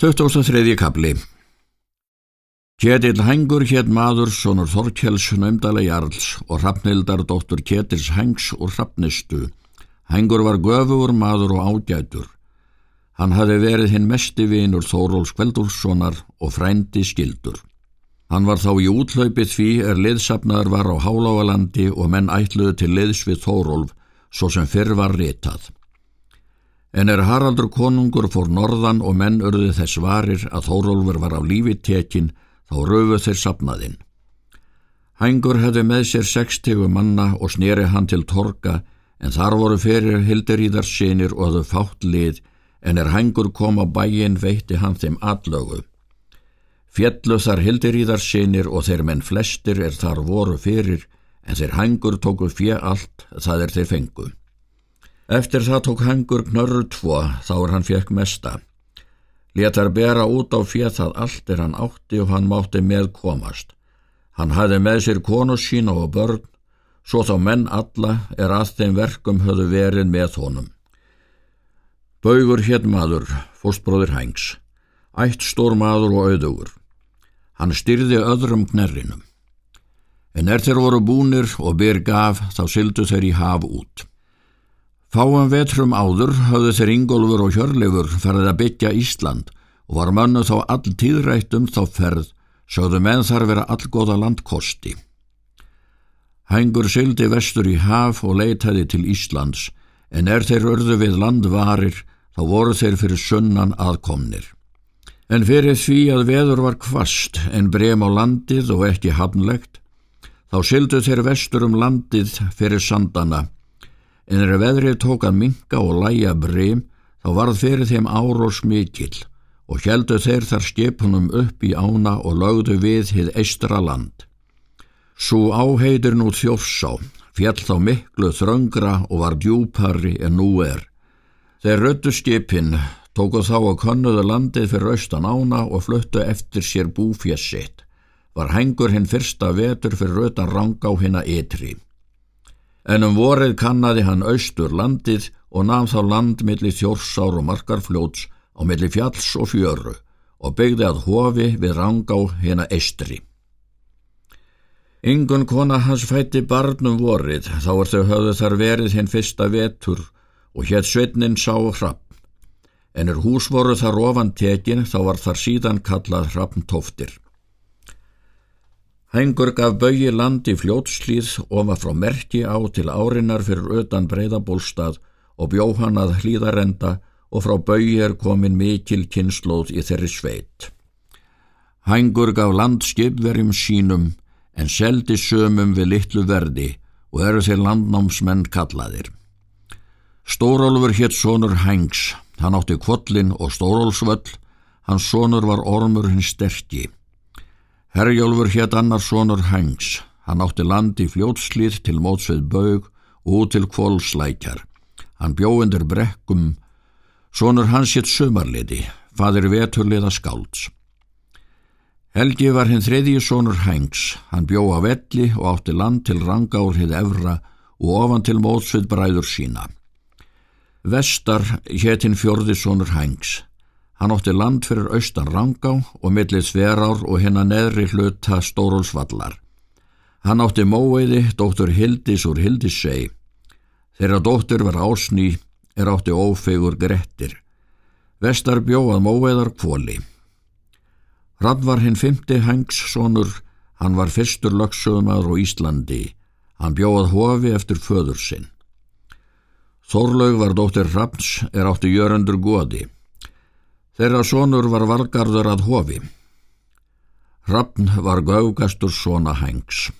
23. kapli Ketill Hengur hétt maður sonur Þorkjells nöymdala Jarls og Hrafnildar dóttur Ketils Hengs og Hrafnistu. Hengur var göfur maður og ágætur. Hann hafi verið hinn mesti vinur Þóróls Kveldúrssonar og frændi skildur. Hann var þá í útlaupi því er liðsapnaðar var á Hálágalandi og menn ætluðu til liðs við Þórólf svo sem fyrr var ritað. En er Haraldur konungur fór norðan og menn örði þess varir að Þórólfur var á lífi tekin, þá röfu þeir sapnaðinn. Hængur hefði með sér sextegu manna og snýri hann til torka, en þar voru fyrir hildiríðarsinir og þau fátt lið, en er hængur kom á bæin veitti hann þeim allögu. Fjallu þar hildiríðarsinir og þeir menn flestir er þar voru fyrir, en þeir hængur tóku fjö allt, það er þeir fengu. Eftir það tók hengur knörru tvo þá er hann fekk mesta. Letar bera út á fér það allt er hann átti og hann mátti með komast. Hann hafði með sér konu sína og börn, svo þá menn alla er að þeim verkum höfðu verið með honum. Baugur hétt maður, fórstbróðir Hængs, ætt stór maður og auðugur. Hann styrði öðrum knerrinum. En er þeir voru búnir og byr gaf þá syldu þeir í haf út. Fáum vetrum áður höfðu þeir Ingólfur og Hjörleifur ferðið að byggja Ísland og var mönnu þá all tíðrætt um þá ferð, sögðu menn þar vera allgóða landkosti. Hængur syldi vestur í haf og leitaði til Íslands, en er þeir örðu við landvarir, þá voru þeir fyrir sunnan aðkomnir. En fyrir því að veður var kvast en brem á landið og ekki hafnlegt, þá syldu þeir vestur um landið fyrir sandana, en er veðrið tók að minka og læja breym þá varð fyrir þeim árós mikill og heldu þeir þar skipunum upp í ána og lögdu við hið eistra land. Svo áheitir nú þjófsá, fjall þá miklu þröngra og var djúpari en nú er. Þeir röttu skipin, tóku þá að konnuðu landið fyrir austan ána og fluttu eftir sér búfjessitt. Var hengur hinn fyrsta vetur fyrir rötan ranga á hinna ytri en um vorið kannadi hann austur landið og namn þá land millir þjórsár og markarfljóts á millir fjalls og fjöru og byggði að hofi við rangá hérna eistri. Yngun kona hans fætti barnum vorið, þá er þau höfðu þar verið hinn fyrsta vetur og hétt sveitnin sá hrapp. En er hús voru þar ofan tekin, þá var þar síðan kallað hrappntóftir. Hengur gaf bauji land í fljótslýð og var frá merki á til árinnar fyrir utan breyðabólstað og bjóð hann að hlýðarenda og frá bauji er komin mikil kynnslóð í þeirri sveit. Hengur gaf land skipverjum sínum en seldi sömum við litlu verdi og eru þeir landnámsmenn kallaðir. Stórólfur hétt sonur Hengs, hann átti kvöllin og stórólsvöll, hans sonur var ormur hins sterkji. Herjólfur hétt annar sonur Hengs. Hann átti land í fljótslið til mótsveið baug og út til kvólslækjar. Hann bjóðindur brekkum. Sonur hans hétt sömarliði, fadir veturliða skálds. Helgi var hinn þriðji sonur Hengs. Hann bjóð á velli og átti land til rangárhið evra og ofan til mótsveið bræður sína. Vestar hétt hinn fjörði sonur Hengs. Hann ótti land fyrir austan Rangá og millið Sverár og hennar neðri hluta Stórólsvallar. Hann átti móveiði dóttur Hildis úr Hildissei. Þeirra dóttur var ásný, er átti ófegur Grettir. Vestar bjóðað móveiðar kvóli. Rann var hinn fymti Hengssonur, hann var fyrstur lögsögumar á Íslandi. Hann bjóðað hofi eftir föður sinn. Þorlaug var dóttir Rapns, er átti jörundur góði. Þeirra sonur var valgarður að hofi. Hrafn var gaugastur svona hengs.